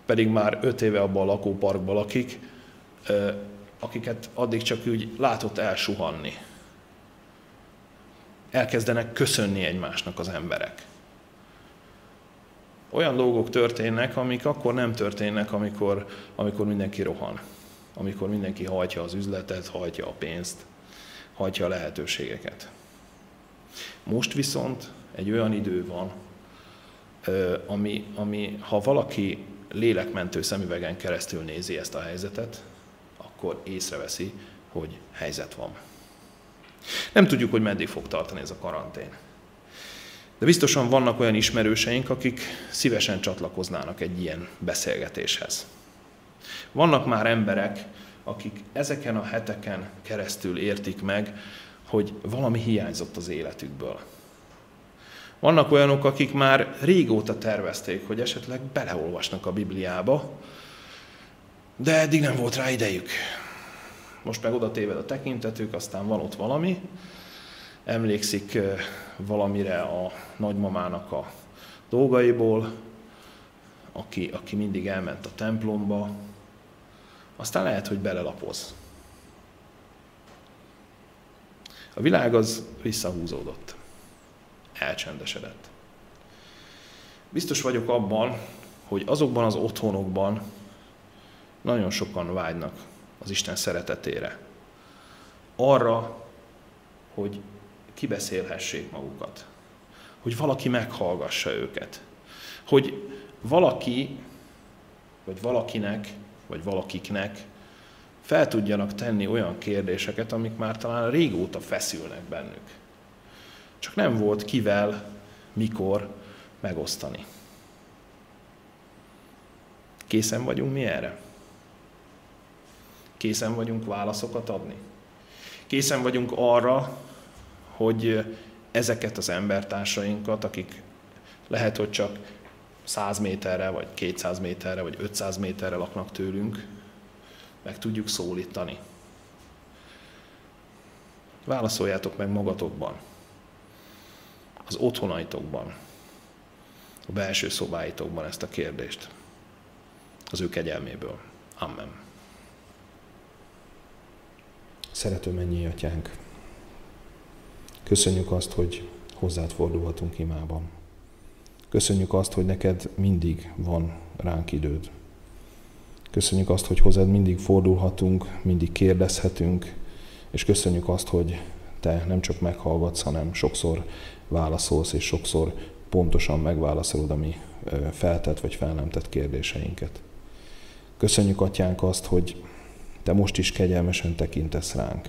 pedig már öt éve abban a lakóparkban lakik, akiket addig csak úgy látott elsuhanni elkezdenek köszönni egymásnak az emberek. Olyan dolgok történnek, amik akkor nem történnek, amikor, amikor mindenki rohan. Amikor mindenki hajtja az üzletet, hajtja a pénzt, hajtja a lehetőségeket. Most viszont egy olyan idő van, ami, ami ha valaki lélekmentő szemüvegen keresztül nézi ezt a helyzetet, akkor észreveszi, hogy helyzet van. Nem tudjuk, hogy meddig fog tartani ez a karantén. De biztosan vannak olyan ismerőseink, akik szívesen csatlakoznának egy ilyen beszélgetéshez. Vannak már emberek, akik ezeken a heteken keresztül értik meg, hogy valami hiányzott az életükből. Vannak olyanok, akik már régóta tervezték, hogy esetleg beleolvasnak a Bibliába, de eddig nem volt rá idejük. Most meg oda téved a tekintetük, aztán van ott valami, emlékszik valamire a nagymamának a dolgaiból, aki, aki mindig elment a templomba, aztán lehet, hogy belelapoz. A világ az visszahúzódott, elcsendesedett. Biztos vagyok abban, hogy azokban az otthonokban nagyon sokan vágynak az Isten szeretetére. Arra, hogy kibeszélhessék magukat. Hogy valaki meghallgassa őket. Hogy valaki, vagy valakinek, vagy valakiknek fel tudjanak tenni olyan kérdéseket, amik már talán régóta feszülnek bennük. Csak nem volt kivel, mikor megosztani. Készen vagyunk mi erre? Készen vagyunk válaszokat adni? Készen vagyunk arra, hogy ezeket az embertársainkat, akik lehet, hogy csak 100 méterre, vagy 200 méterre, vagy 500 méterre laknak tőlünk, meg tudjuk szólítani. Válaszoljátok meg magatokban, az otthonaitokban, a belső szobáitokban ezt a kérdést, az ő kegyelméből. Amen. Szerető mennyi atyánk, köszönjük azt, hogy hozzád fordulhatunk imában. Köszönjük azt, hogy neked mindig van ránk időd. Köszönjük azt, hogy hozzád mindig fordulhatunk, mindig kérdezhetünk, és köszönjük azt, hogy te nem csak meghallgatsz, hanem sokszor válaszolsz, és sokszor pontosan megválaszolod a mi feltett vagy fel nem tett kérdéseinket. Köszönjük, Atyánk, azt, hogy te most is kegyelmesen tekintesz ránk.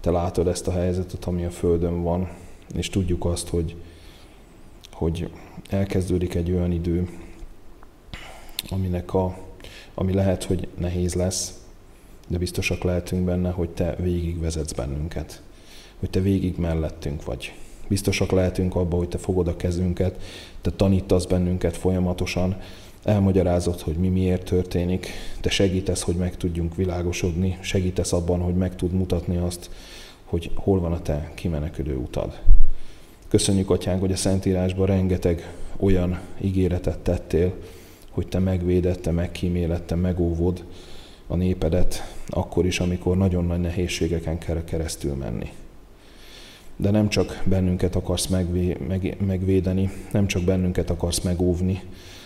Te látod ezt a helyzetet, ami a Földön van, és tudjuk azt, hogy, hogy elkezdődik egy olyan idő, aminek a, ami lehet, hogy nehéz lesz, de biztosak lehetünk benne, hogy te végigvezetsz bennünket, hogy te végig mellettünk vagy. Biztosak lehetünk abban, hogy te fogod a kezünket, te tanítasz bennünket folyamatosan, elmagyarázod, hogy mi miért történik, te segítesz, hogy meg tudjunk világosodni, segítesz abban, hogy meg tud mutatni azt, hogy hol van a te kimenekülő utad. Köszönjük, Atyánk, hogy a Szentírásban rengeteg olyan ígéretet tettél, hogy te megvédett, te megkíméled, te megóvod a népedet, akkor is, amikor nagyon nagy nehézségeken kell keresztül menni. De nem csak bennünket akarsz megvé, meg, megvédeni, nem csak bennünket akarsz megóvni,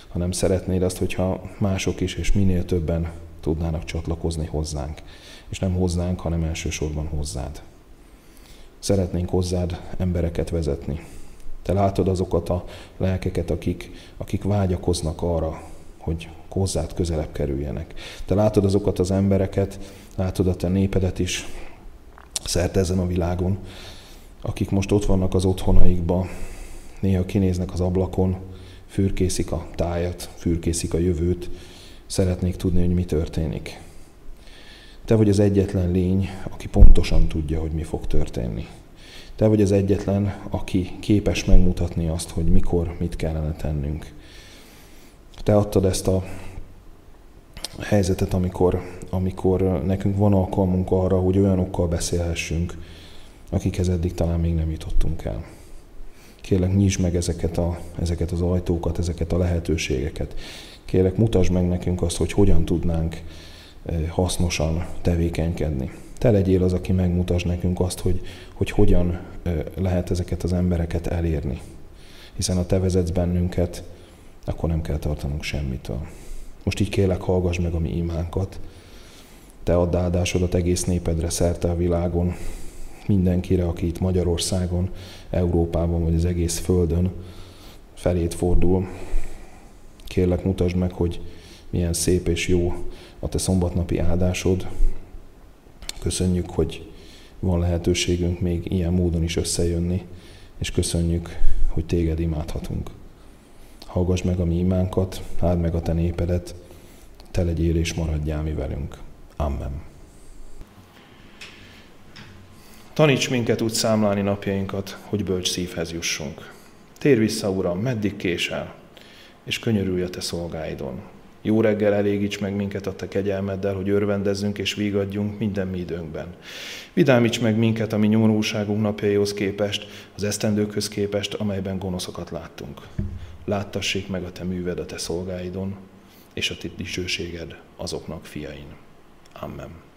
hanem szeretnéd azt, hogyha mások is, és minél többen tudnának csatlakozni hozzánk. És nem hozzánk, hanem elsősorban hozzád. Szeretnénk hozzád embereket vezetni. Te látod azokat a lelkeket, akik, akik vágyakoznak arra, hogy hozzád közelebb kerüljenek. Te látod azokat az embereket, látod a te népedet is szerte ezen a világon, akik most ott vannak az otthonaikba, néha kinéznek az ablakon, fürkészik a tájat, fürkészik a jövőt, szeretnék tudni, hogy mi történik. Te vagy az egyetlen lény, aki pontosan tudja, hogy mi fog történni. Te vagy az egyetlen, aki képes megmutatni azt, hogy mikor, mit kellene tennünk. Te adtad ezt a helyzetet, amikor, amikor nekünk van alkalmunk arra, hogy olyanokkal beszélhessünk, akikhez eddig talán még nem jutottunk el. Kérlek, nyisd meg ezeket, a, ezeket az ajtókat, ezeket a lehetőségeket. Kérlek, mutasd meg nekünk azt, hogy hogyan tudnánk hasznosan tevékenykedni. Te legyél az, aki megmutasd nekünk azt, hogy, hogy hogyan eh, lehet ezeket az embereket elérni. Hiszen ha te vezetsz bennünket, akkor nem kell tartanunk semmitől. Most így kérlek, hallgass meg a mi imánkat. Te add áldásodat egész népedre szerte a világon, mindenkire, aki itt Magyarországon, Európában vagy az egész Földön felét fordul. Kérlek, mutasd meg, hogy milyen szép és jó a te szombatnapi áldásod. Köszönjük, hogy van lehetőségünk még ilyen módon is összejönni, és köszönjük, hogy téged imádhatunk. Hallgass meg a mi imánkat, áld meg a te népedet, te legyél és maradjál mi velünk. Amen. Taníts minket úgy számlálni napjainkat, hogy bölcs szívhez jussunk. Tér vissza, Uram, meddig késel, és könyörülj a Te szolgáidon. Jó reggel elégíts meg minket a Te kegyelmeddel, hogy örvendezzünk és vígadjunk minden mi időnkben. Vidámíts meg minket a mi nyomorúságunk napjaihoz képest, az esztendőkhöz képest, amelyben gonoszokat láttunk. Láttassék meg a Te műved a Te szolgáidon, és a Te dicsőséged azoknak fiain. Amen.